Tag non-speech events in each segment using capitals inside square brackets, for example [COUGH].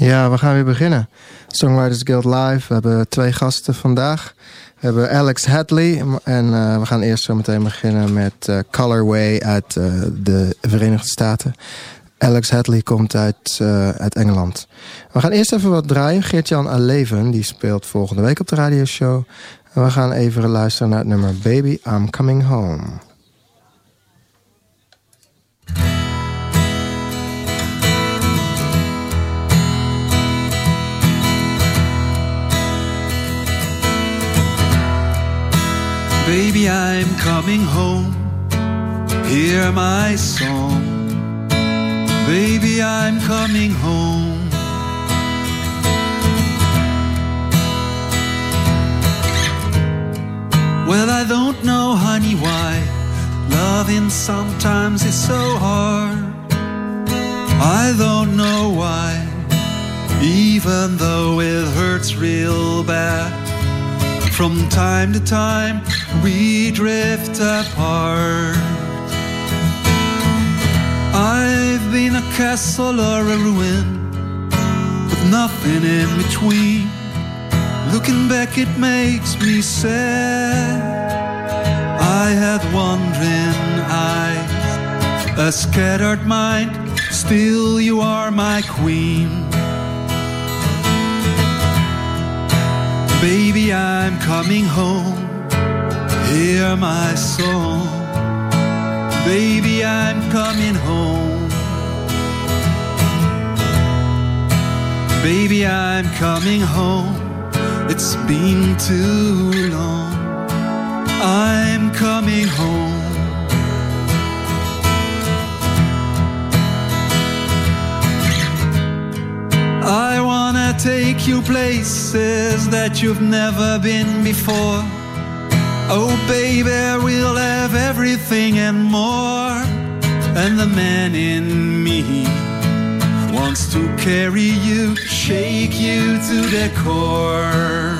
Ja, we gaan weer beginnen. Songwriters Guild Live. We hebben twee gasten vandaag. We hebben Alex Hadley. En uh, we gaan eerst zo meteen beginnen met uh, Colorway uit uh, de Verenigde Staten. Alex Hadley komt uit, uit Engeland. We gaan eerst even wat draaien. Geert-Jan Aleven, die speelt volgende week op de radioshow. En we gaan even luisteren naar het nummer Baby, I'm Coming Home. Baby, I'm coming home. Hear my song. Baby, I'm coming home. Well, I don't know, honey, why loving sometimes is so hard. I don't know why, even though it hurts real bad. From time to time, we drift apart. I've been a castle or a ruin, with nothing in between. Looking back, it makes me sad. I had wandering eyes, a scattered mind, still you are my queen. Baby, I'm coming home. Hear my song. Baby, I'm coming home. Baby, I'm coming home. It's been too long. I'm coming home. Take you places that you've never been before. Oh, baby, we'll have everything and more. And the man in me wants to carry you, shake you to the core.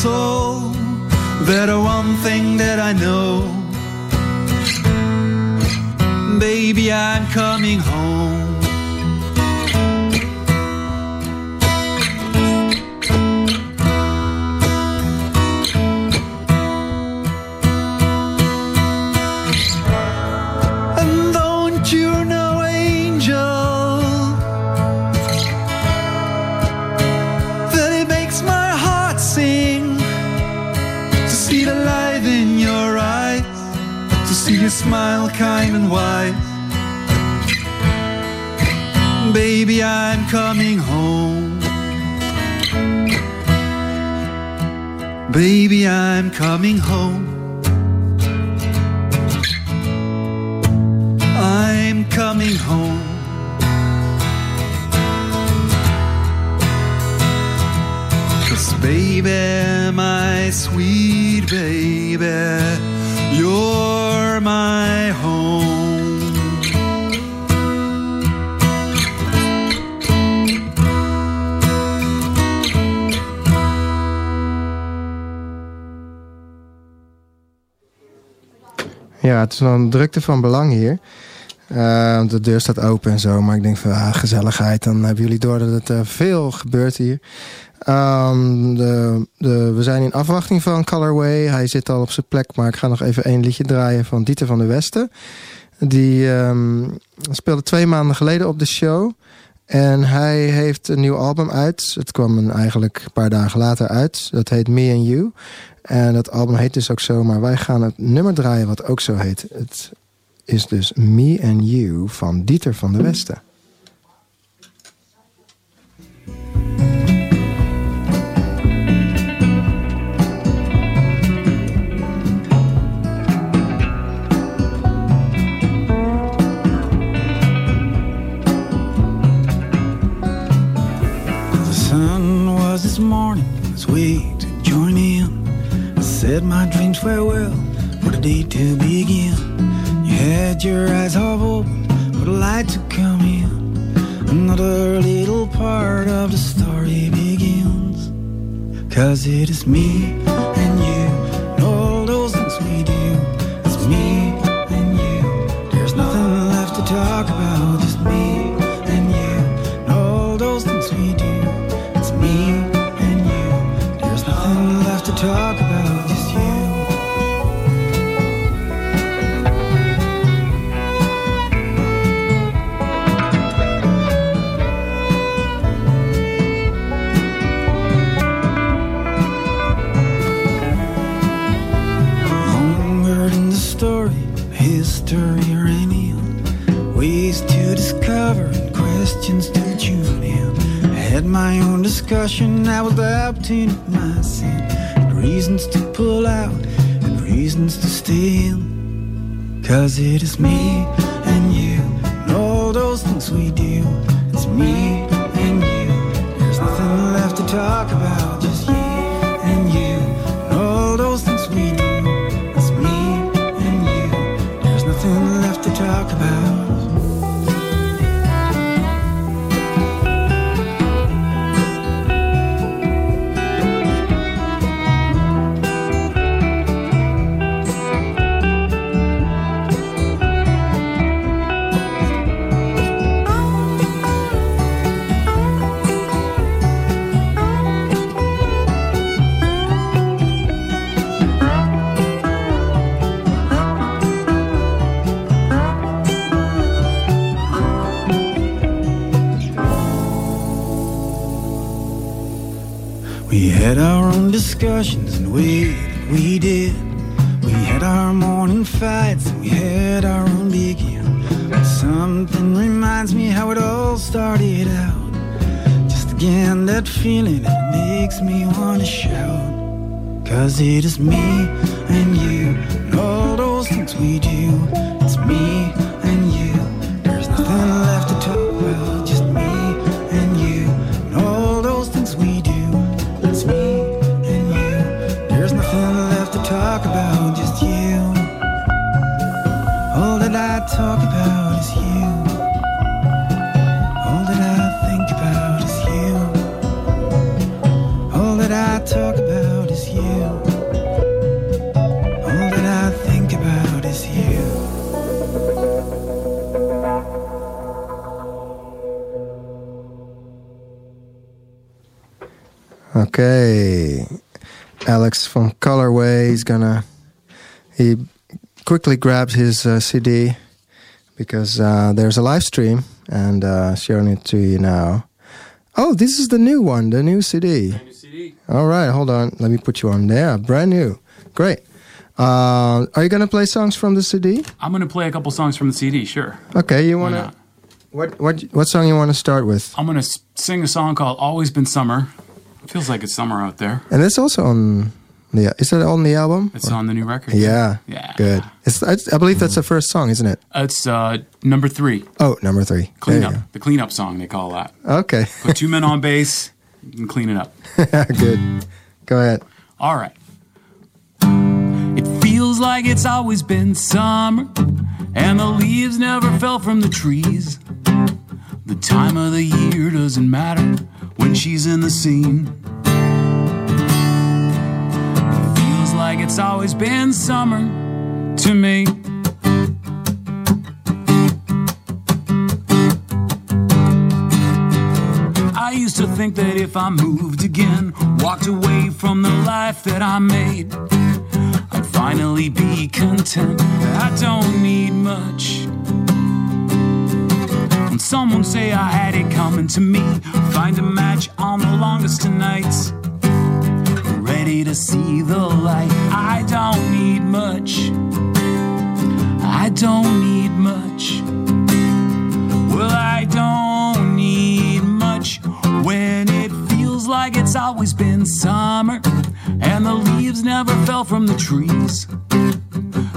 Soul. That one thing that I know, baby, I'm coming home. Baby, I'm coming home. Baby, I'm coming home. I'm coming home. Cause baby, my sweet baby, you're my home. Ja, het is nog een drukte van belang hier. Uh, de deur staat open en zo. Maar ik denk van ah, gezelligheid. Dan hebben jullie door dat het uh, veel gebeurt hier. Um, de, de, we zijn in afwachting van Colorway. Hij zit al op zijn plek. Maar ik ga nog even één liedje draaien van Dieter van der Westen. Die um, speelde twee maanden geleden op de show. En hij heeft een nieuw album uit. Het kwam eigenlijk een paar dagen later uit. Dat heet Me and You. En dat album heet dus ook zo. Maar wij gaan het nummer draaien wat ook zo heet. Het is dus Me and You van Dieter van der Westen. The sun was this morning, way said my dreams farewell for the day to begin. You had your eyes half open for the light to come in. another little part of the story begins. Cause it is me and you, and all those things we do. It's me and you. There's nothing left to talk about, just me and you, and all those things we do. It's me and you. There's nothing left to talk doubting my sin, and reasons to pull out and reasons to in. Cause it is me quickly grabs his uh, CD because uh, there's a live stream and uh, showing it to you now. Oh, this is the new one, the new CD. New CD. All right, hold on. Let me put you on there. Brand new. Great. Uh, are you gonna play songs from the CD? I'm gonna play a couple songs from the CD. Sure. Okay, you wanna. not? What what what song you want to start with? I'm gonna sing a song called "Always Been Summer." Feels like it's summer out there. And it's also on the. Is that on the album? It's on the new record. Yeah. Yeah. Good. It's, I, I believe that's the first song, isn't it? It's uh, number three, Oh, number three. Cleanup. you The cleanup song they call that. Okay. Put two men on bass and clean it up. [LAUGHS] Good. Go ahead. All right. It feels like it's always been summer, and the leaves never fell from the trees. The time of the year doesn't matter when she's in the scene. Like it's always been summer to me. I used to think that if I moved again, walked away from the life that I made, I'd finally be content. I don't need much. When someone say I had it coming to me, find a match on the longest of nights, to see the light. I don't need much. I don't need much. Well, I don't need much when it feels like it's always been summer and the leaves never fell from the trees.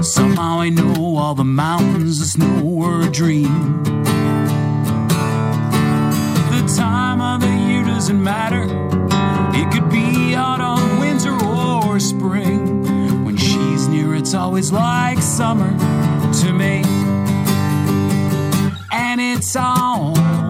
Somehow I know all the mountains, the snow were a dream. The time of the year doesn't matter. It could be autumn, or spring. When she's near, it's always like summer to me and it's alright.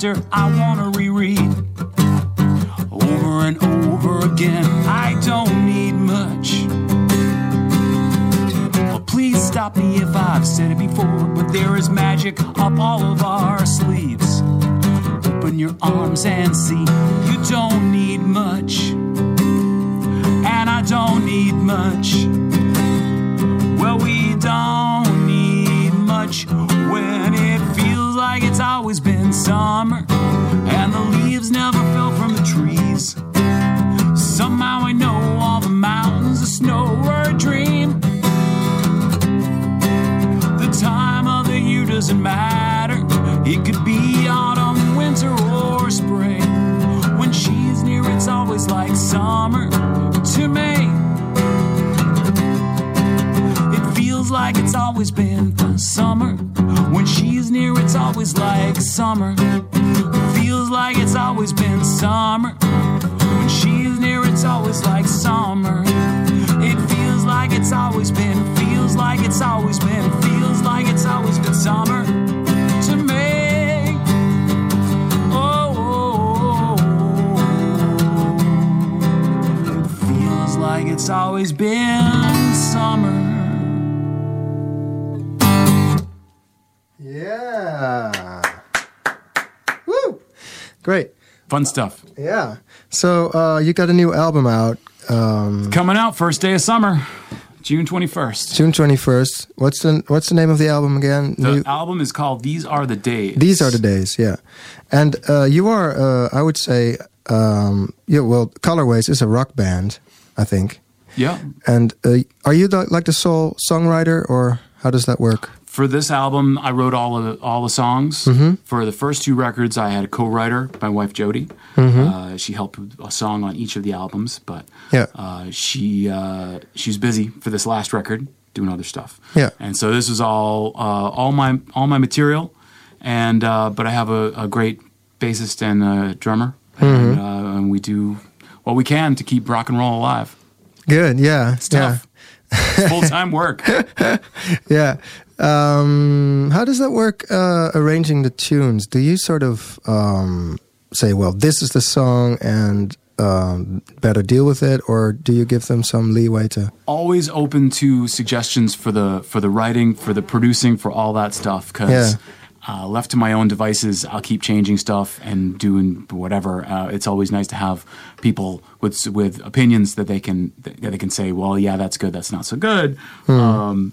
Chapter I wanna reread over and over again. I don't need much. Well, please stop me if I've said it before, but there is magic up all of our sleeves. Open your arms and see you don't need much, and I don't need much. Well, we don't need much when like it's always been summer and the leaves never fell from the trees. Somehow I know all the mountains of snow were a dream. The time of the year doesn't matter, it could be autumn, winter, or spring. When she's near, it's always like summer to me. Like it's always been summer. When she's near, it's always like summer. Feels like it's always been summer. When she's near, it's always like summer. It feels like it's always been, feels like it's always been, feels like it's always been summer to me. Oh, it feels like it's always been summer. Yeah. Woo! Great. Fun stuff. Yeah. So uh, you got a new album out um, Coming out first day of summer, June 21st. June twenty first. What's the What's the name of the album again? The New- album is called These Are the Days. These are the days. Yeah, and uh, you are. Uh, I would say. Um, yeah. Well, Colorways is a rock band. I think. Yeah. And uh, are you the, like the sole songwriter, or how does that work? For this album, I wrote all of the, all the songs. Mm-hmm. For the first two records, I had a co-writer, my wife Jody. Mm-hmm. Uh, she helped with a song on each of the albums, but Yeah. uh, she uh, she's busy for this last record doing other stuff. Yeah. and so this is all uh, all my all my material, and uh, but I have a, a great bassist and a drummer, and, Mm-hmm. uh, and we do what we can to keep rock and roll alive. Good. Yeah. It's tough. Full time work. [LAUGHS] Yeah. Um, how does that work? Uh, arranging the tunes. Do you sort of um, say, "Well, this is the song," and um, better deal with it, or do you give them some leeway to? always open to suggestions for the for the writing, for the producing, for all that stuff. Because Yeah. Uh, left to my own devices, I'll keep changing stuff and doing whatever. Uh, it's always nice to have people with with opinions that they can that they can say, well, yeah, that's good, that's not so good. Um,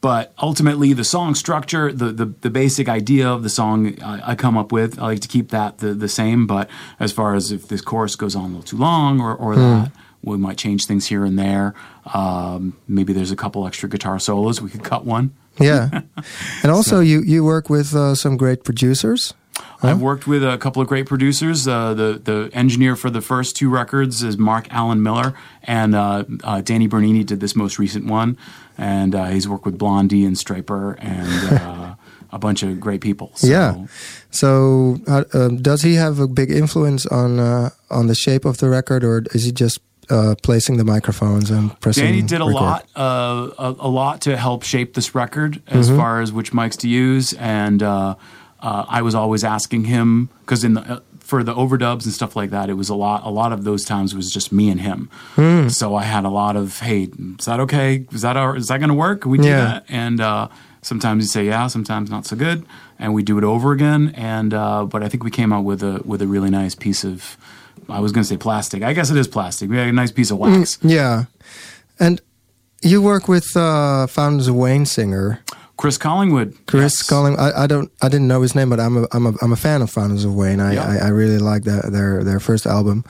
but ultimately, the song structure, the, the, the basic idea of the song I, I come up with, I like to keep that the, the same. But as far as if this chorus goes on a little too long or, or that, we might change things here and there. Um, maybe there's a couple extra guitar solos. We could cut one. Yeah. [LAUGHS] and also, you you work with uh, some great producers. I've worked with a couple of great producers. Uh, the the engineer for the first two records is Mark Allen Miller, and uh, uh, Danny Bernini did this most recent one, and uh, he's worked with Blondie and Stryper and uh, [LAUGHS] a bunch of great people. So, Yeah. So, uh, um, does he have a big influence on uh, on the shape of the record, or is he just uh, placing the microphones and pressing? Danny did a record? lot, uh, a, a lot to help shape this record as Mm-hmm. far as which mics to use, and uh, uh, I was always asking him because in the uh, for the overdubs and stuff like that, it was a lot. A lot of those times was just me and him. Hmm. So I had a lot of, hey, is that okay? Is that our, is that going to work? We do Yeah. that? And uh, sometimes you say yeah, sometimes not so good, and we do it over again. And uh, but I think we came out with a with a really nice piece of. I was going to say plastic. I guess it is plastic. We had a nice piece of wax. Yeah, and you work with uh, Fountains of Wayne singer Chris Collingwood. Chris yes. Calling. I, I don't. I didn't know his name, but I'm a I'm a I'm a fan of Fountains of Wayne. I Yeah. I, I really like that their their first album,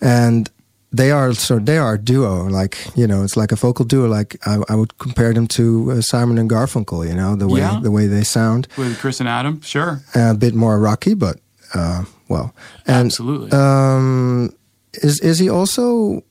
and they are so they are a duo. Like you know, it's like a vocal duo. Like I, I would compare them to uh, Simon and Garfunkel. You know, the way Yeah. the way they sound. with Chris and Adam. Sure, a bit more rocky, but uh, well, and absolutely. um, is is he also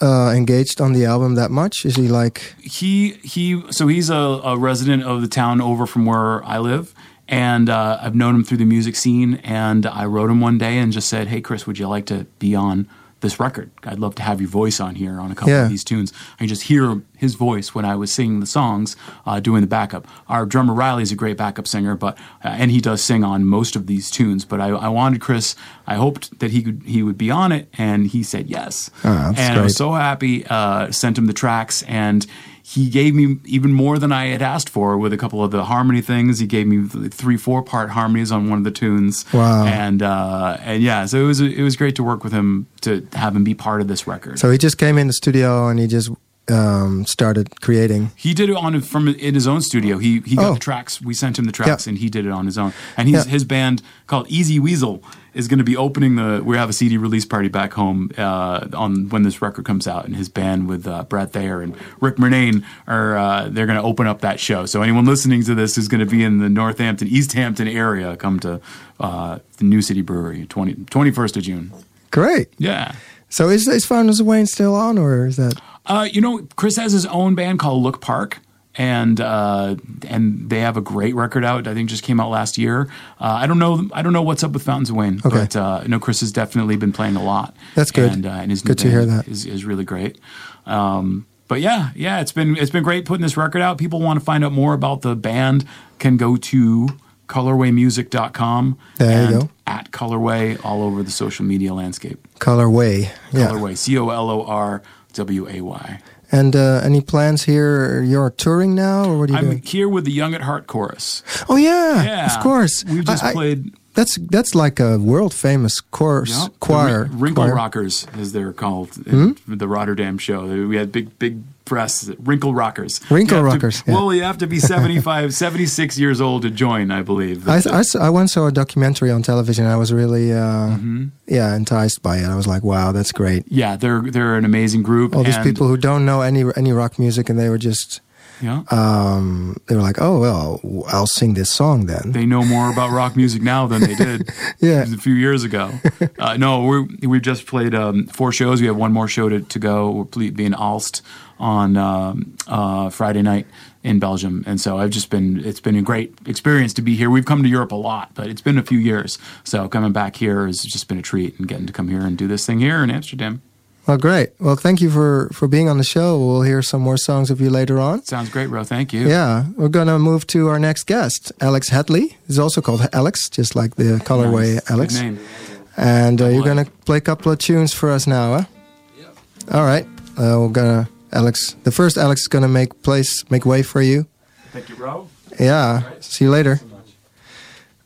uh, engaged on the album that much? Is he like he he. So he's a, a resident of the town over from where I live, and uh, I've known him through the music scene. And I wrote him one day and just said, "Hey, Chris, would you like to be on this record. I'd love to have your voice on here on a couple Yeah. of these tunes. I can just hear his voice when I was singing the songs, uh, doing the backup. Our drummer Riley is a great backup singer, but uh, and he does sing on most of these tunes. But I, I wanted Chris. I hoped that he could he would be on it, and he said yes. Oh, and I was so happy. Uh, sent him the tracks and. He gave me even more than I had asked for with a couple of the harmony things. He gave me three, four part harmonies on one of the tunes. Wow. And uh, and yeah, so it was it was great to work with him to have him be part of this record. So he just came in the studio and he just um, started creating. He did it on from in his own studio. He he got Oh. the tracks. We sent him the tracks, Yeah. and he did it on his own. And he's, Yeah. his band called Easy Weasel is going to be opening the. We have a CD release party back home uh, on when this record comes out, and his band with uh, Brad Thayer and Rick Murnane are uh, they're going to open up that show. So anyone listening to this who's going to be in the Northampton, East Hampton area, come to uh, the New City Brewery 20, 21st of June. Great. Yeah. So is, is Fountains of Wayne still on or is that? Uh, you know, Chris has his own band called Look Park, and uh, and they have a great record out. I think just came out last year. Uh, I don't know. I don't know what's up with Fountains of Wayne, Okay. but uh, know Chris has definitely been playing a lot. That's good. And, uh, and his new Good to hear that. Is, is really great. Um, but yeah, yeah, it's been it's been great putting this record out. People want to find out more about the band can go to colorwaymusic.com There you and at colorway all over the social media landscape Colorway. Yeah. colorway c-o-l-o-r-w-a-y And uh, any plans here? You're touring now or what are you I'm doing? here with the Young at Heart chorus. Oh yeah, Yeah, of course. We've just I- I- played That's that's like a world famous chorus yeah, choir. the Wrin- Wrinkle choir. Rockers, as they're called, in the Rotterdam show. We had big, big press. Wrinkle Rockers. Wrinkle have to- Rockers, yeah. Well, you have to be 75, [LAUGHS] 76 years old to join, I believe. I I once saw a documentary on television. I was really uh, Mm-hmm. yeah enticed by it. I was like, wow, that's great. yeah, they're they're an amazing group. All these people who don't know any any rock music, and they were just yeah, um, they were like, oh well, I'll sing this song then. they know more about rock music now than they did [LAUGHS] Yeah. a few years ago. Uh, no, we're, we've just played um, four shows. We have one more show to, to go. We're ple- being Aalst on um, uh, Friday night in Belgium, and so I've just been. It's been a great experience to be here. We've come to Europe a lot, but it's been a few years. So coming back here has just been a treat, and getting to come here and do this thing here in Amsterdam Well, great. Well, thank you for for being on the show. We'll hear some more songs of you later on. sounds great, Ro. Thank you. Yeah, we're gonna move to our next guest, Alex Hedley. He's also called Alex, just like the colorway Nice. Alex. Good name. And uh, you're gonna play a couple of tunes for us now, huh? All right. Uh, we're gonna Alex. The first Alex is gonna make place, make way for you. Thank you, Ro. Yeah. See you later.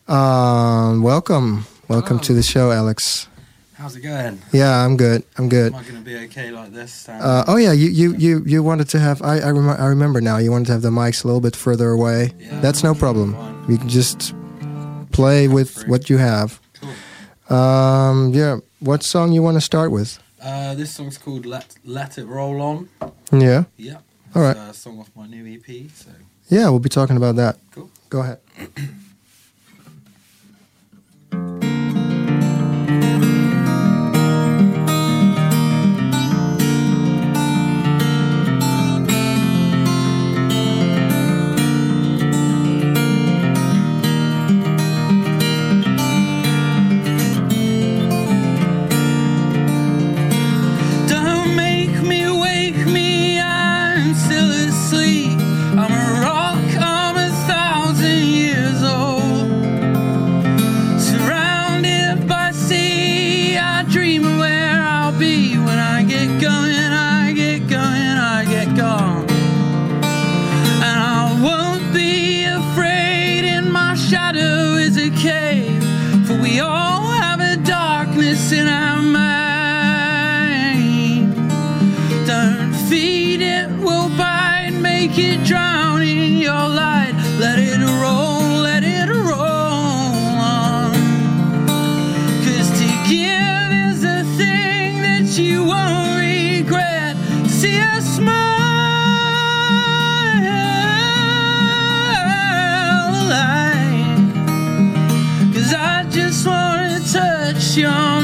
Um, welcome, welcome to the show, Alex. How's it going? Yeah, I'm good. I'm good. Am I going to be okay like this? Uh, oh yeah, you, you, you, you wanted to have. I I, rem- I remember now. You wanted to have the mics a little bit further away. Yeah. That's no problem. Fine. You can just play with what you have. Um, yeah. What song you want to start with? Uh, this song's called "Let Let It Roll On." Yeah. Yeah. All right. A song off my new EP. So Yeah, we'll be talking about that. Cool. Go ahead. [CLEARS THROAT] in our mind. Don't feed it, We'll bite, make it drown in your light. Let it roll, let it roll on. Cause to give is a thing that you won't regret. See a smile. Cause I just wanna touch your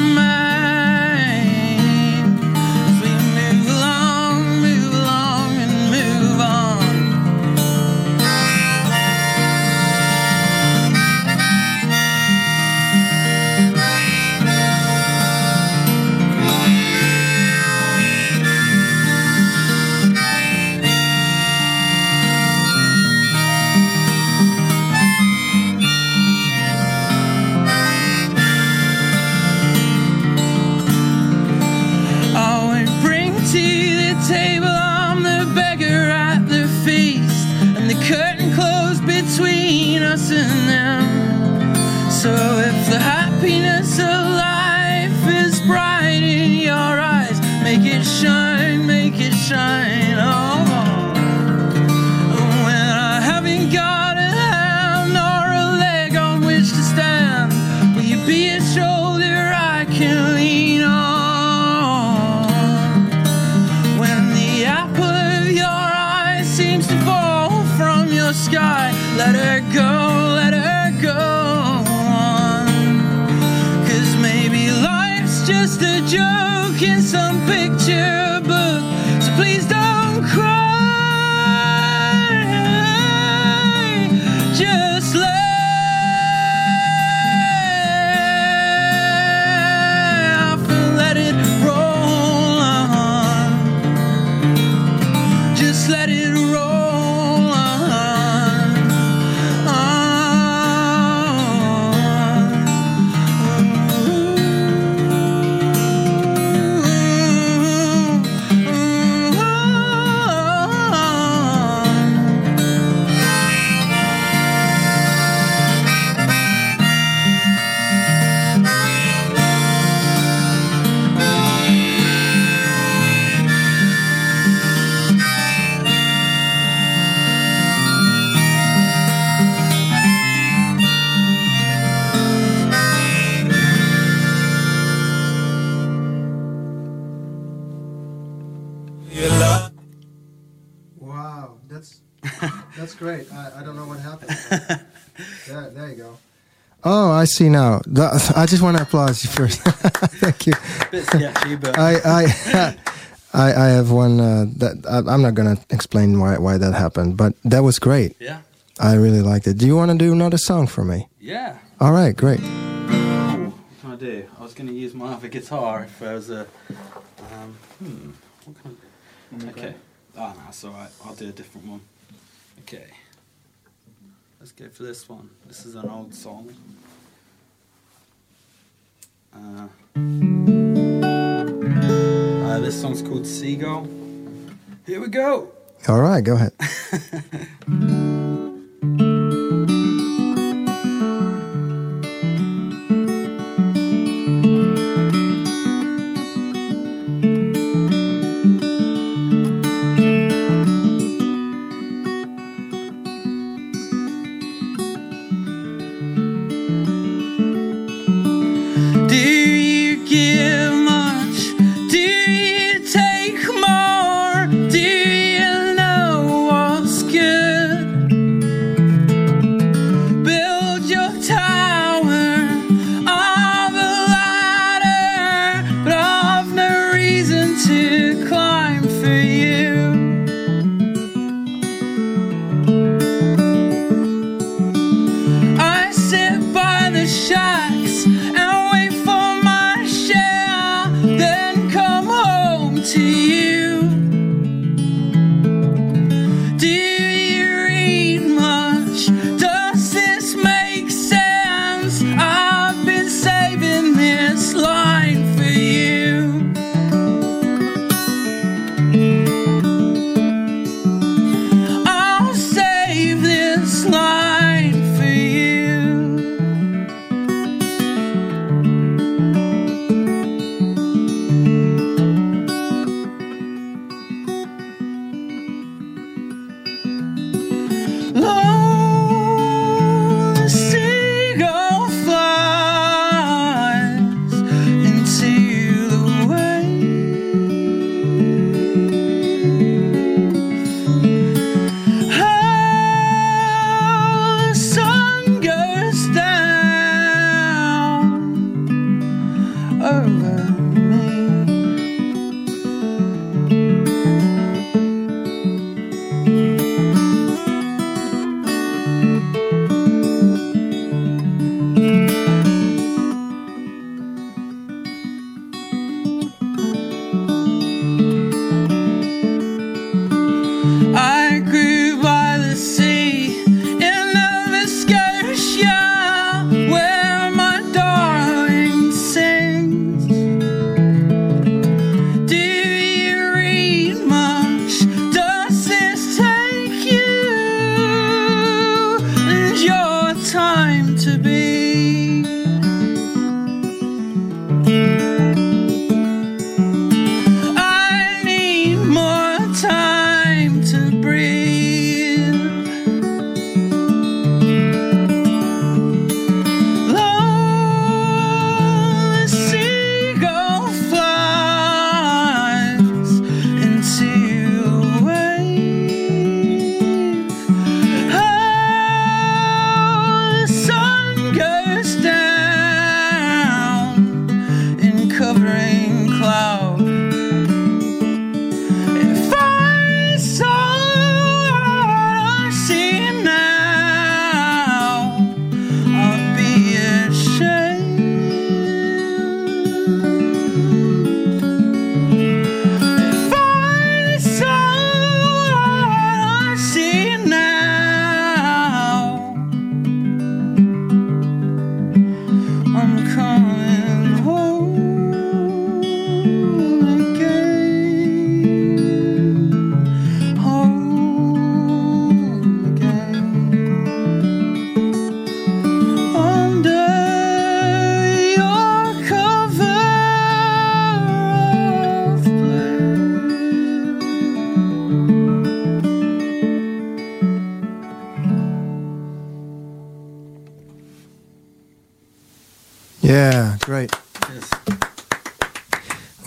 see now. The- I just want to applaud you first. [LAUGHS] Thank you. Bit sketchy, but I I [LAUGHS] I, I have one uh, that I, I'm not gonna explain why why that happened, but that was great. yeah, I really liked it. Do you want to do another song for me? yeah. All right, great. Ooh, what can I do? I was going to use my other guitar if there was a. Um, hmm, what can I do? Okay. Oh, no, it's alright. I'll do a different one. Okay. Let's go for this one. This is an old song. Uh, uh, this song's called Seagull. Here we go. All right, go ahead. [LAUGHS]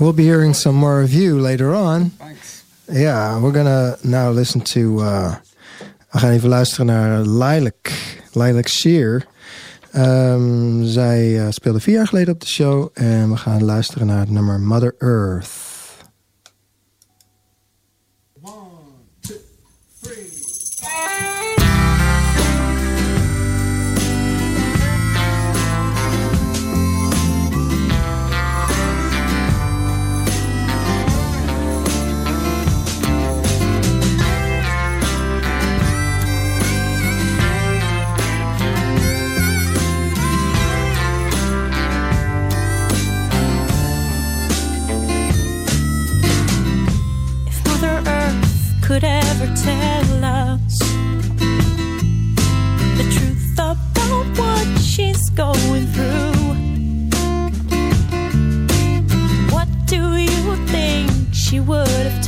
We'll be hearing some more of you later on. Thanks. Yeah, we're gonna now listen to. Uh, we gaan even luisteren naar Lilac, Lilac Shear. Um, zij uh, speelde vier jaar geleden op de show en we gaan luisteren naar het nummer Mother Earth. she would have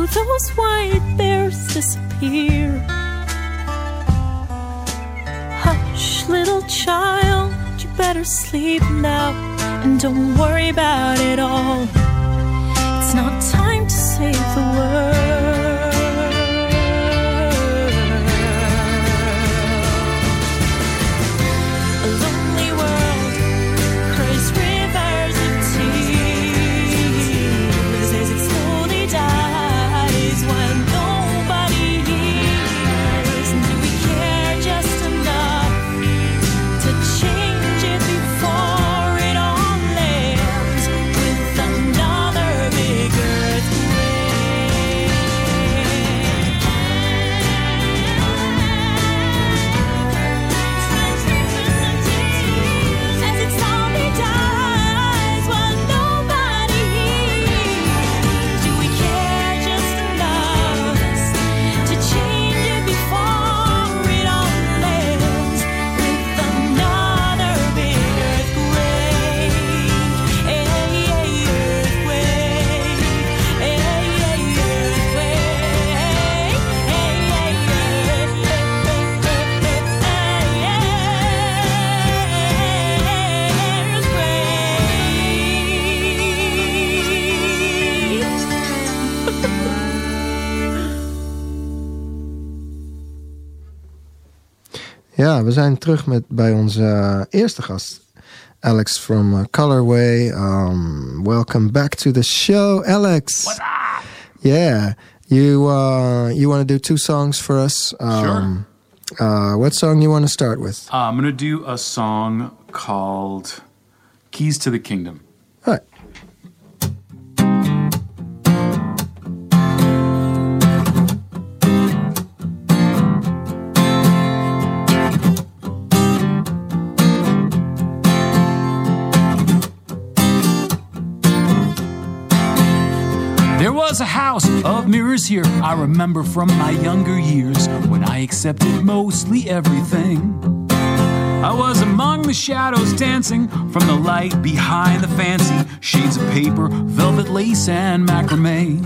those white bears disappear. Hush, little child, you better sleep now and don't worry about it all. Ja, we zijn terug met, bij onze eh, eerste gast. Alex from uh, Colorway. Um, welcome back to the show, Alex. What's up? Yeah, you uh, you want to do two songs for us? Um, Uh, what song you want to start with? Uh, I'm going to do a song called Keys to the Kingdom. House of mirrors here. I remember from my younger years when I accepted mostly everything. I was among the shadows dancing from the light behind the fancy shades of paper, velvet lace, and macrame.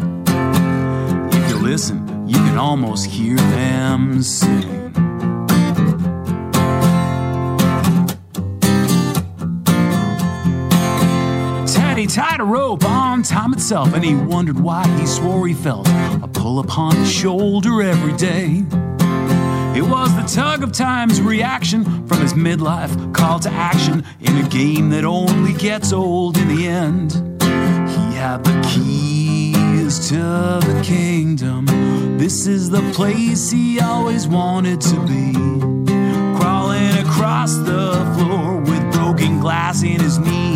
If you listen, you can almost hear them sing. Teddy tied a rope on time itself, and he wondered why he swore he felt a pull upon his shoulder every day. It was the tug of time's reaction from his midlife call to action in a game that only gets old in the end. He had the keys to the kingdom. This is the place he always wanted to be. Crawling across the floor with broken glass in his knees.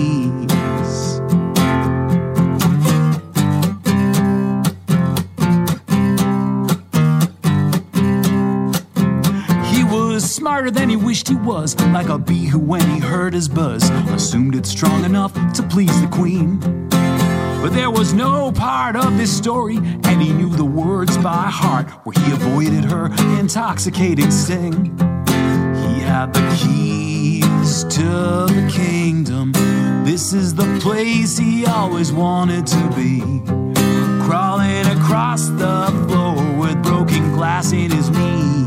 Smarter than he wished he was, like a bee who, when he heard his buzz, assumed it strong enough to please the queen. But there was no part of this story, and he knew the words by heart, where he avoided her intoxicating sting. He had the keys to the kingdom. This is the place he always wanted to be. Crawling across the floor with broken glass in his knees.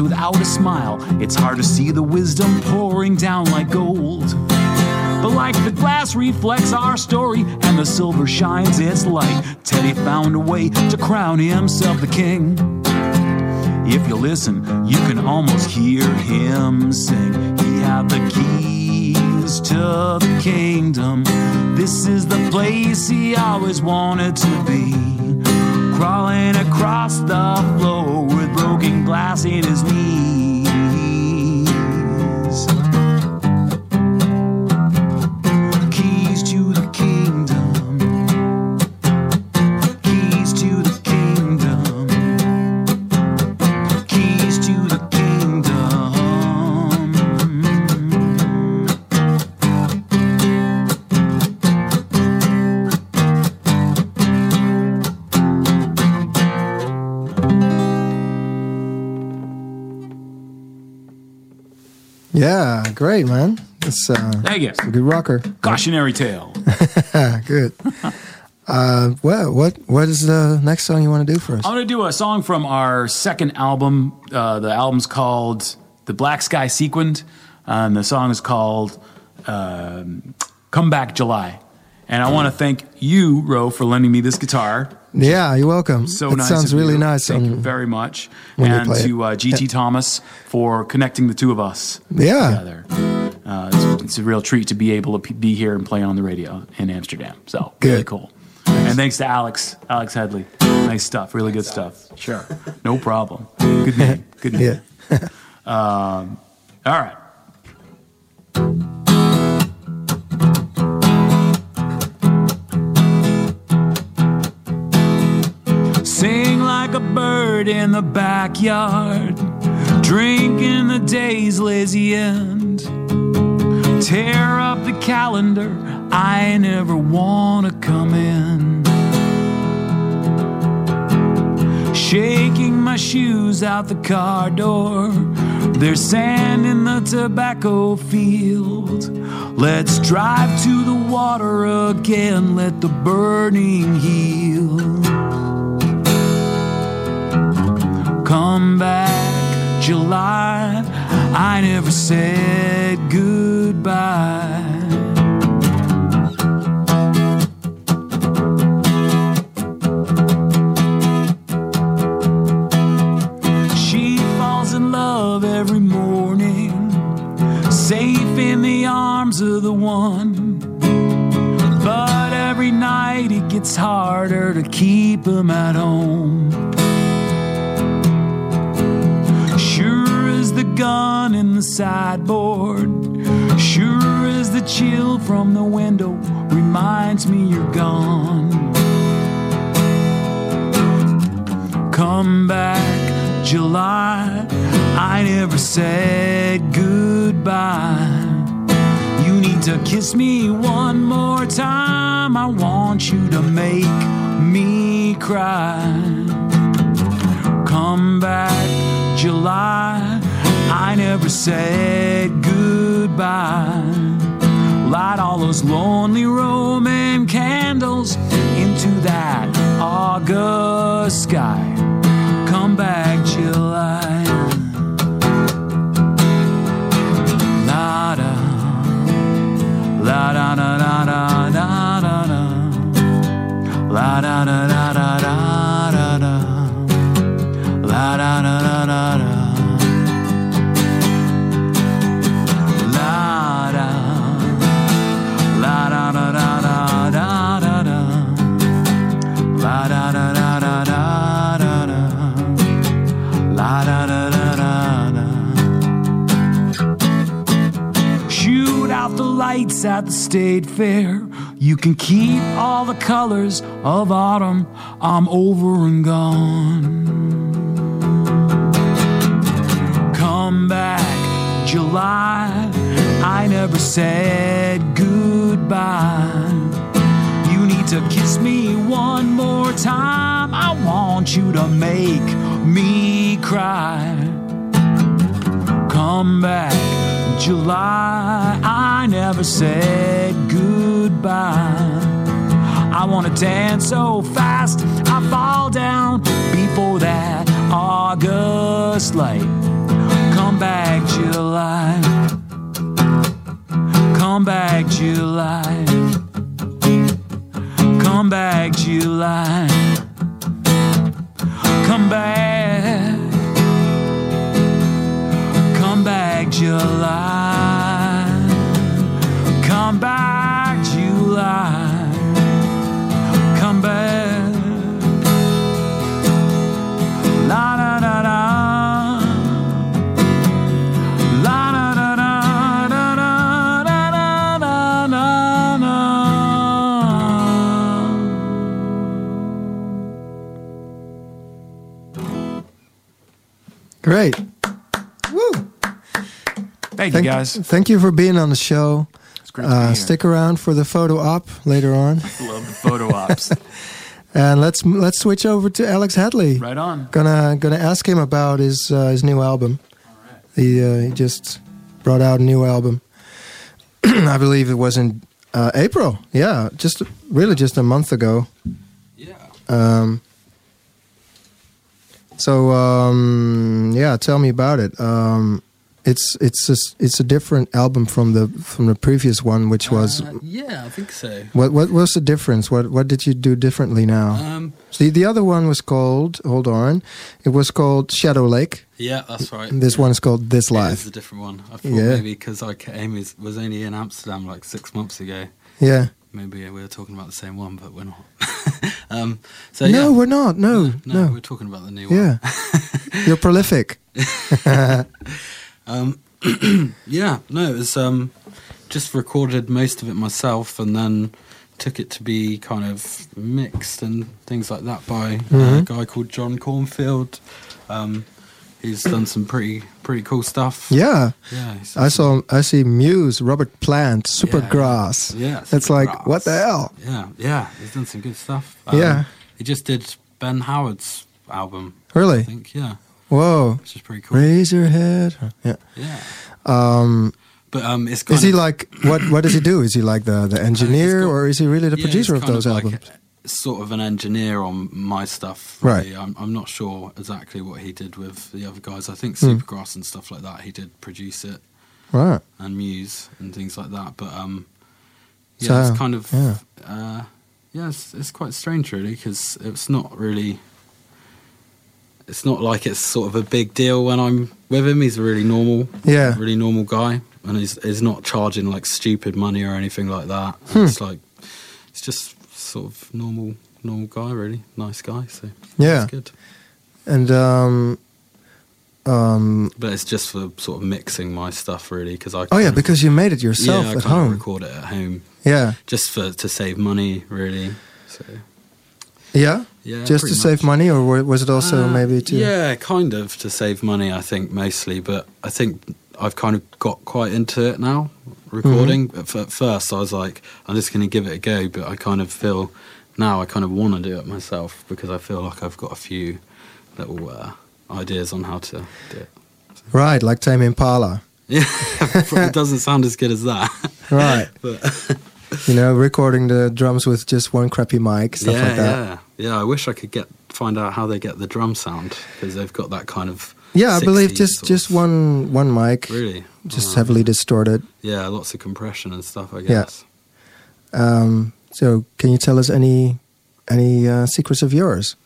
Without a smile. It's hard to see the wisdom pouring down like gold. But like the glass reflects our story and the silver shines its light, Teddy found a way to crown himself the king. If you listen, you can almost hear him sing. He had the keys to the kingdom. This is the place he always wanted to be. Crawling across the floor with broken glass in his knees. Yeah, great, man. It's, uh, Thank you. it's a good rocker. Cautionary tale. [LAUGHS] good. [LAUGHS] Uh, well, what what is the next song you want to do for us? I'm going to do a song from our second album. Uh, the album's called The Black Sky Sequined, and the song is called um, Come Back July. And I want to thank you, Ro, for lending me this guitar. Yeah, you're welcome. So it nice. sounds really you. nice. Thank you very much. when you And play to uh, GT Thomas for connecting the two of us Yeah. together. Uh, it's, it's a real treat to be able to p- be here and play on the radio in Amsterdam. So, really Good. cool. And thanks to Alex, Alex Hedley. Nice stuff. Really good stuff. Sure. No problem. Good name. Good [LAUGHS] name. Yeah. [LAUGHS] Um, all right. It in the backyard, drinking the day's lazy end. Tear up the calendar, I never wanna come in. Shaking my shoes out the car door. There's sand in the tobacco field. Let's drive to the water again, let the burning heal. Come back, July. I never said goodbye. She falls in love every morning, safe in the arms of the one. But every night it gets harder to keep him at home. Gun in the sideboard, sure as the chill from the window reminds me you're gone. Come back, July. I never said goodbye. You need to kiss me one more time. I want you to make me cry. Come back, July. I never said goodbye. Light all those lonely Roman candles into that August sky. Come back, July. La da, la da da da da da da la da da the state fair. You can keep all the colors of autumn. I'm over and gone. Come back, July. I never said goodbye. You need to kiss me one more time. I want you to make me cry. Come back, July. I never said goodbye. I wanna dance so fast I fall down before that August light. Come back, July. Come back, July. Come back, July. Come back. July. Come back, July. Come back. La da da da. la da da da da da da da da. Great. Woo. Thank, Thank you guys. Thank you for being on the show. It's great to be Uh, here. stick around for the photo op later on, [LAUGHS] Love the photo ops. [LAUGHS] and let's let's switch over to Alex Hedley. right on. Gonna gonna ask him about his uh, his new album. He uh, he just brought out a new album. [CLEARS THROAT] I believe it was in uh, April. Yeah, just really just a month ago. Yeah. Um, so um, yeah, tell me about it. Um, it's it's just, it's a different album from the from the previous one, which was Uh, yeah, I think so. what what was the difference? What what did you do differently now? Um, See, the other one was called. Hold on, it was called Shadow Lake. yeah, that's right. This one is called This Life. It is a different one. I thought Yeah. maybe because I came was, was only in Amsterdam like six months ago. Yeah. Maybe we were talking about the same one, but we're not. [LAUGHS] um, so no, yeah. we're not. No, no, no. we're talking about the new one. Yeah, [LAUGHS] you're prolific. [LAUGHS] Um, [CLEARS THROAT] yeah, no, it was um, just recorded most of it myself, and then took it to be kind of mixed and things like that by a Mhm. guy called John Cornfield. Um, he's done some pretty pretty cool stuff. Yeah. yeah. I saw I see Muse, Robert Plant, Supergrass. Yeah, It's like what the hell? Yeah, yeah, he's done some good stuff. Yeah. he just did Ben Howard's album. I Really? think, yeah, Whoa. which is pretty cool. Raise your head. Yeah. Yeah, Um, but um, it's is he like what? What does he do? Is he like the the engineer, got- or is he really the Yeah, producer of those like albums? a- sort of an engineer on my stuff. Right. I'm, I'm not sure exactly what he did with the other guys. I think Hmm. Supergrass and stuff like that. He did produce it Right. and Muse and things like that. But um, yeah, So, it's kind of yeah. uh, yeah, it's, it's quite strange really because it's not really. It's not like it's sort of a big deal when I'm with him. He's a really normal, Yeah. really normal guy, and he's he's not charging like stupid money or anything like that. Hmm. It's like it's just sort of normal, normal guy, really nice guy. So Yeah. it's good. And um, um, But it's just for sort of mixing my stuff, really, because I. oh yeah, of- because you made it yourself yeah, I at home. record it at home Yeah. just for to save money, really. So Yeah. yeah, Just to pretty save money, or was it also Uh, maybe to? Yeah, kind of to save money, I think mostly. But I think I've kind of got quite into it now, recording. Mm-hmm. At f- At first, I was like, I'm just going to give it a go, but I kind of feel now I kind of want to do it myself because I feel like I've got a few little uh, ideas on how to do it. Right, like Tame Impala. [LAUGHS] Yeah, [LAUGHS] it doesn't sound as good as that. Right. [LAUGHS] But you know, recording the drums with just one crappy mic, stuff yeah, like that. yeah, yeah. I wish I could get find out how they get the drum sound because they've got that kind of Yeah, I believe just just one one mic, really just Oh. heavily distorted. Yeah, lots of compression and stuff. I Yeah. guess. Um, so, can you tell us any any uh, secrets of yours?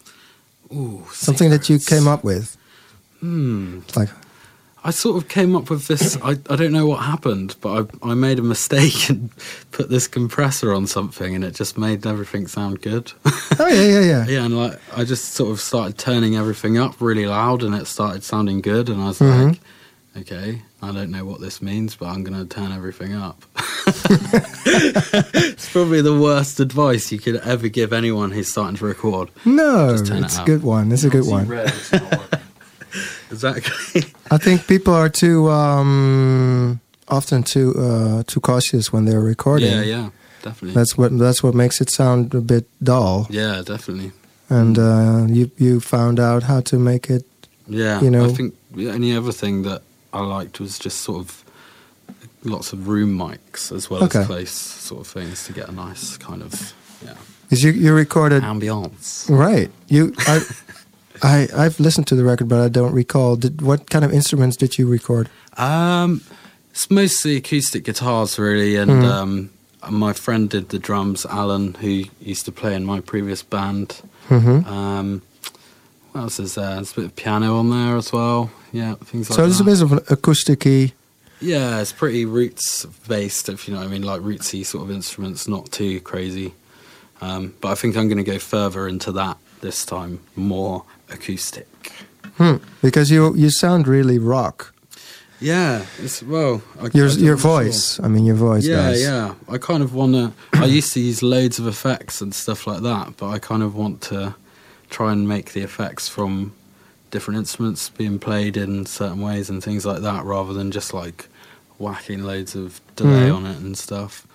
Ooh, Something that you came up with, Hmm. like I sort of came up with this. I, I don't know what happened, but I, I made a mistake and [LAUGHS] put this compressor on something, and it just made everything sound good. [LAUGHS] oh yeah, yeah, yeah. yeah, and like I just sort of started turning everything up really loud, and it started sounding good. And I was Mhm. like, okay, I don't know what this means, but I'm going to turn everything up. [LAUGHS] it's probably the worst advice you could ever give anyone who's starting to record. No, Just turn it it's a good one. It's a good one. Exactly. [LAUGHS] I think people are too um, often too uh, too cautious when they're recording. yeah, yeah, definitely. That's what that's what makes it sound a bit dull. yeah, definitely. And uh, you you found out how to make it. Yeah, you know. I think any other thing that I liked was just sort of lots of room mics as well Okay. as place sort of things to get a nice kind of yeah Because you you recorded ambiance. right. You I. [LAUGHS] I I've listened to the record, but I don't recall. Did, what kind of instruments did you record? Um, it's mostly acoustic guitars really, and Mhm. um, my friend did the drums, Alan, who used to play in my previous band. Mm-hmm. Um, what else is there? There's a bit of piano on there as well. Yeah, things like so there's that. a bit of an acoustic-y. Yeah, it's pretty roots based, if you know what I mean, like rootsy sort of instruments, not too crazy. Um, but I think I'm going to go further into that this time, more acoustic. Hmm. Because you you sound really rock. Yeah, it's well. I, Your I your I'm sure. voice. I mean, your voice. Yeah, guys. yeah. I kind of want to. I used to use loads of effects and stuff like that, but I kind of want to try and make the effects from different instruments being played in certain ways and things like that, rather than just like whacking loads of delay Mhm. on it and stuff.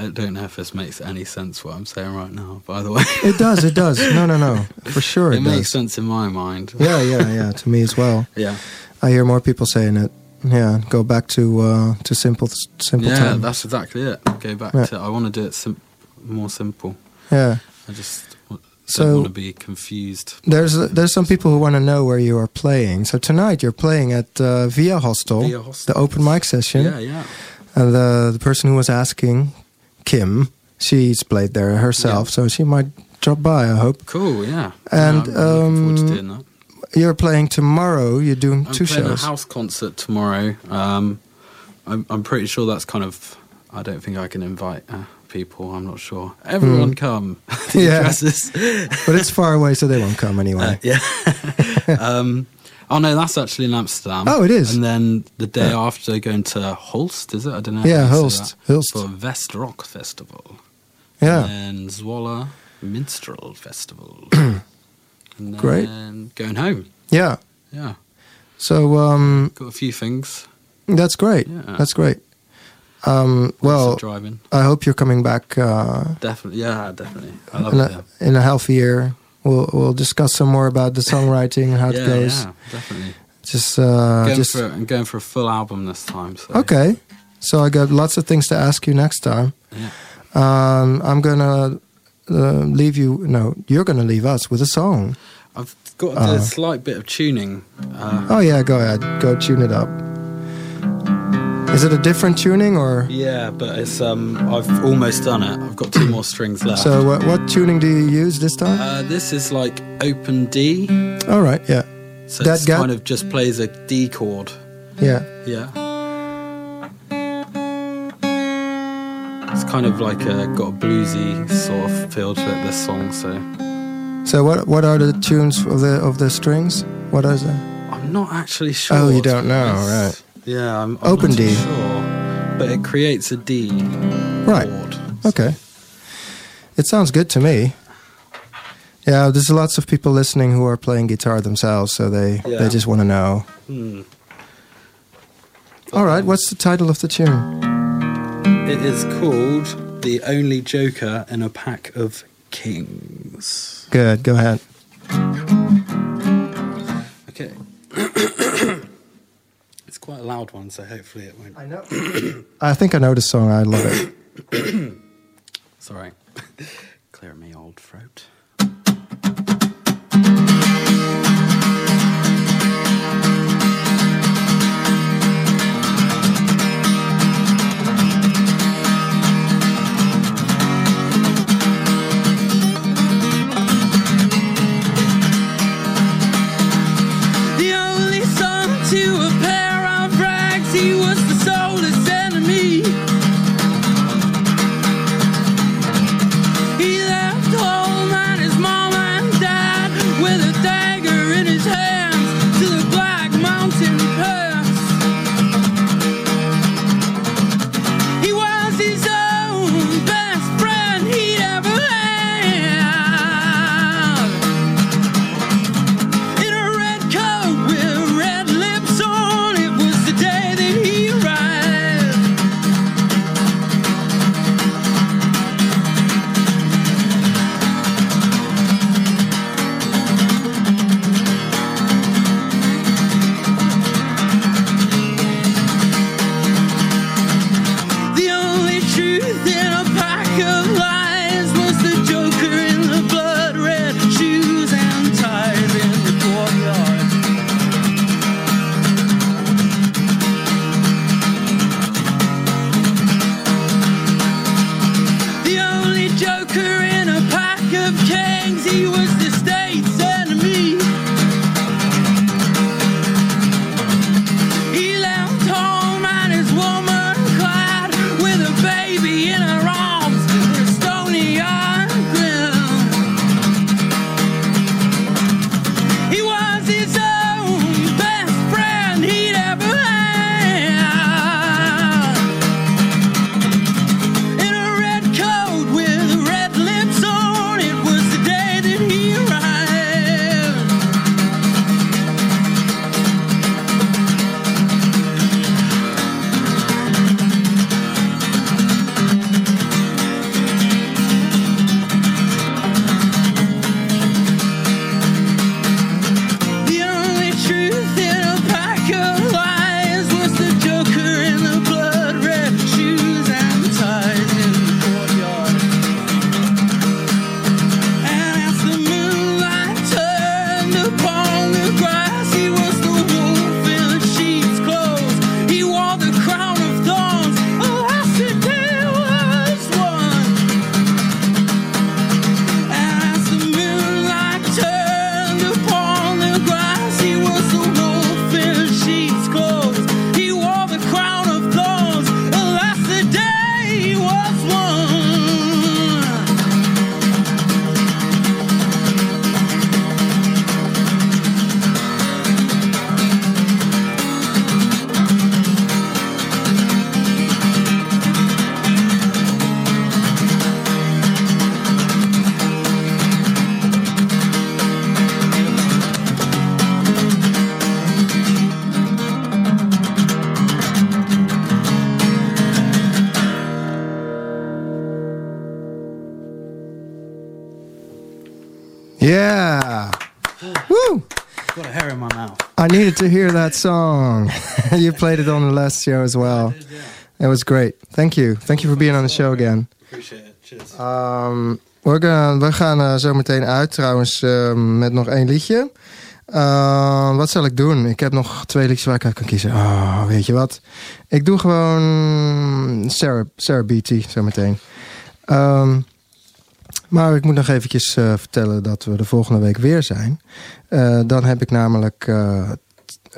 I don't know if this makes any sense what I'm saying right now. By the way, [LAUGHS] It does. It does. No, no, no. For sure, it, it, makes sense in my mind. Yeah, yeah, yeah. [LAUGHS] To me as well. yeah, I hear more people saying it. Yeah, go back to uh, to simple simple yeah. time. That's exactly it. Go back Yeah. to. I want to do it sim- more simple. Yeah. I just w- So- don't want to be confused. There's there's some people who want to know where you are playing. So tonight you're playing at uh, Via Hostel, Via Hostel. the open mic session. Yeah, yeah. And the the person who was asking, Kim, she's played there herself, Yeah. so she might drop by. I hope. Cool, yeah. And, yeah, I'm looking forward to um. You're playing tomorrow. You're doing I'm two shows. a house concert tomorrow. Um, I'm, I'm pretty sure that's kind of. I don't think I can invite uh, people. I'm not sure. Everyone come. [LAUGHS] Hmm. Yeah. But it's far away, so they won't come [LAUGHS] Uh, anyway. yeah. [LAUGHS] um, oh no, that's actually in Amsterdam. Oh, it is? And then the day Yeah. after, going to Aalst. Is it? I don't know. yeah, Aalst. that. For West Rock Festival. Yeah. And Zwolle Minstrel Festival. [CLEARS THROAT] and then Great. going home. Yeah. Yeah. So um, Got a few things. that's great. Yeah. That's great. Um, well, driving. I hope you're coming back uh, Definitely. Yeah, definitely. I love in, it. a, in a healthy year. We'll we'll discuss some more about the songwriting, how yeah, it goes. yeah, definitely. Just uh, going just for, I'm going for a full album this time. So. okay. So I got lots of things to ask you next time. Yeah. Um, I'm gonna uh, leave you. No, you're gonna leave us with a song. I've got a Uh. slight bit of tuning. Uh, Oh yeah, go ahead. Go tune it up. Is it a different tuning or? yeah, but it's um, I've almost done it. I've got two more strings left. So what, what tuning do you use this time? uh, this is like open D. All right, yeah, So That kind of just plays a D chord. yeah. Yeah. It's kind of like a, got a bluesy sort of feel to it. This song, so So what what are the tunes of the of the strings? What is it? I'm not actually sure. Oh, you don't know, honest. Yeah, I'm, I'm Open D. Sure, but it creates a D Right. chord. Okay. It sounds good to me. Yeah, there's lots of people listening who are playing guitar themselves, so they Yeah. they just want to know. Hmm. All right, what's the title of the tune? It is called "The Only Joker in a Pack of Kings." Good, go ahead. Okay. [CLEARS THROAT] it's quite a loud one, so hopefully it won't. I know. [COUGHS] I think I know the song. I love it. [COUGHS] Sorry. [COUGHS] Clear me old throat. Needed to hear that song. [LAUGHS] you played it on the last show as well. It was great. Thank you. Thank you for being on the show again. Appreciate it. Cheers. Um, we're we gaan uh, zo meteen uit trouwens uh, met nog één liedje. Uh, wat zal ik doen? Ik heb nog twee liedjes waar ik uit kan kiezen. Oh, weet je wat? Ik doe gewoon Sarah, Sarah Beatty zo meteen. Um, maar ik moet nog eventjes uh, vertellen dat we de volgende week weer zijn. Uh, dan heb ik namelijk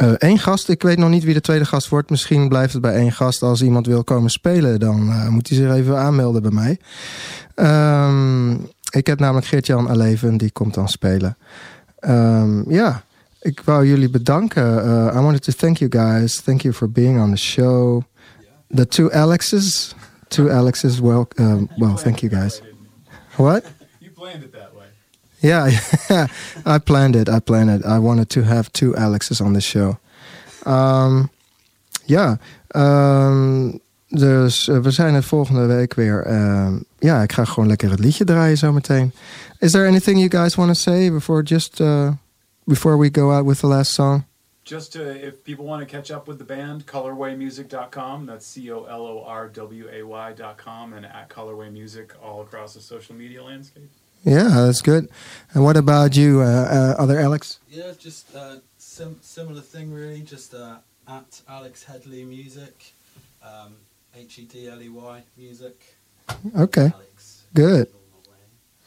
uh, één gast. Ik weet nog niet wie de tweede gast wordt. Misschien blijft het bij één gast. Als iemand wil komen spelen, dan moet hij zich even aanmelden bij mij. Um, ik heb namelijk Geert-Jan Aleven, die komt dan spelen. Um, ja, ik wou jullie bedanken. I wanted to thank you guys. Thank you for being on the show. The two Alexes. Two Alexes, well, well thank you guys. What? You planned it that. [LAUGHS] Yeah, I planned it. I planned it. I wanted to have two Alexes on the show. Um, ja, um, dus uh, we zijn er volgende week weer. Um, ja, ik ga gewoon lekker het liedje draaien zo meteen. Is there anything you guys want to say before just uh, before we go out with the last song? Just to, if people want to catch up with the band, colorwaymusic.com. That's C O L O R W A Y.com and at Colorway Music all across the social media landscape. Yeah, that's good. And what about you, uh, uh, other Alex? Yeah, just uh, sim- similar thing really. Just uh, at Alex Hedley Music, um, H E D L E Y Music. Okay, Alex. good.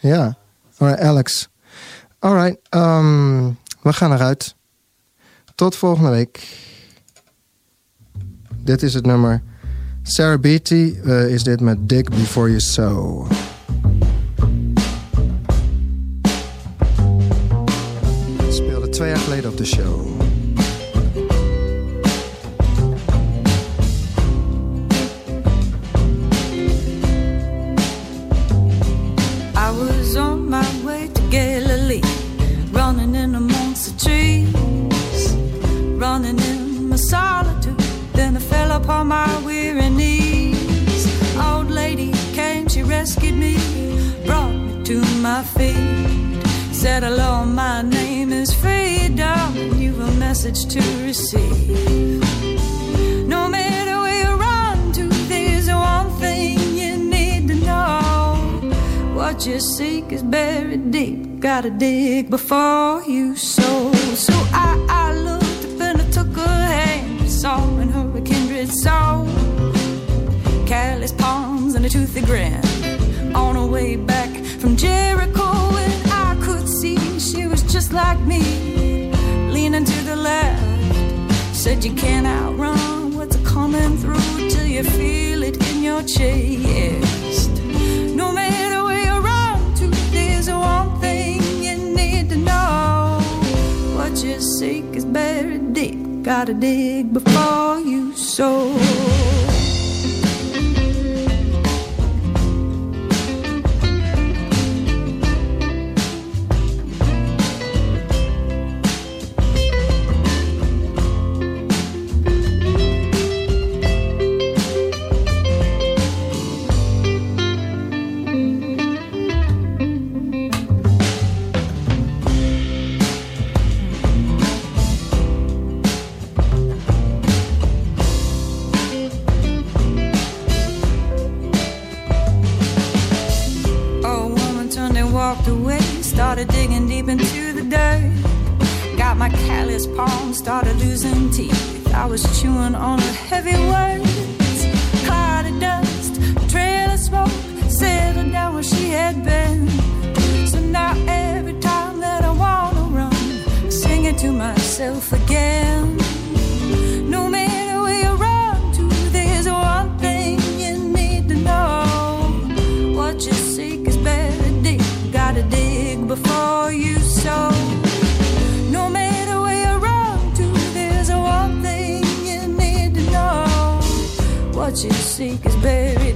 Yeah. All right, Alex. All right, um, we gaan eruit. Tot volgende week. Dit is het nummer. Sarah Beatty uh, is dit met Dig Before You Sow. Twee jaar. I was on my way to Galilee, running in amongst the trees, running in my solitude. Then I fell upon my weary knees. Old lady came, she rescued me, brought me to my feet. Said, Hello, my name is Freedom, you've a message to receive. No matter where you run to, there's one thing you need to know. What you seek is buried deep. Gotta dig before you sow. So I, I looked up and I took her hand. Saw in her a kindred soul. Careless palms and a toothy grin. On her way back from Jericho, like me. Leaning to the left. Said you can't outrun what's coming through till you feel it in your chest. No matter where you run to, there's one thing you need to know. What you seek is buried deep. Gotta dig before you sow. Callous palms, started losing teeth. I was chewing on her heavy words. Cloud of dust, trail of smoke, settled down where she had been. So now every time that I wanna run, I sing it to myself again. What you seek is buried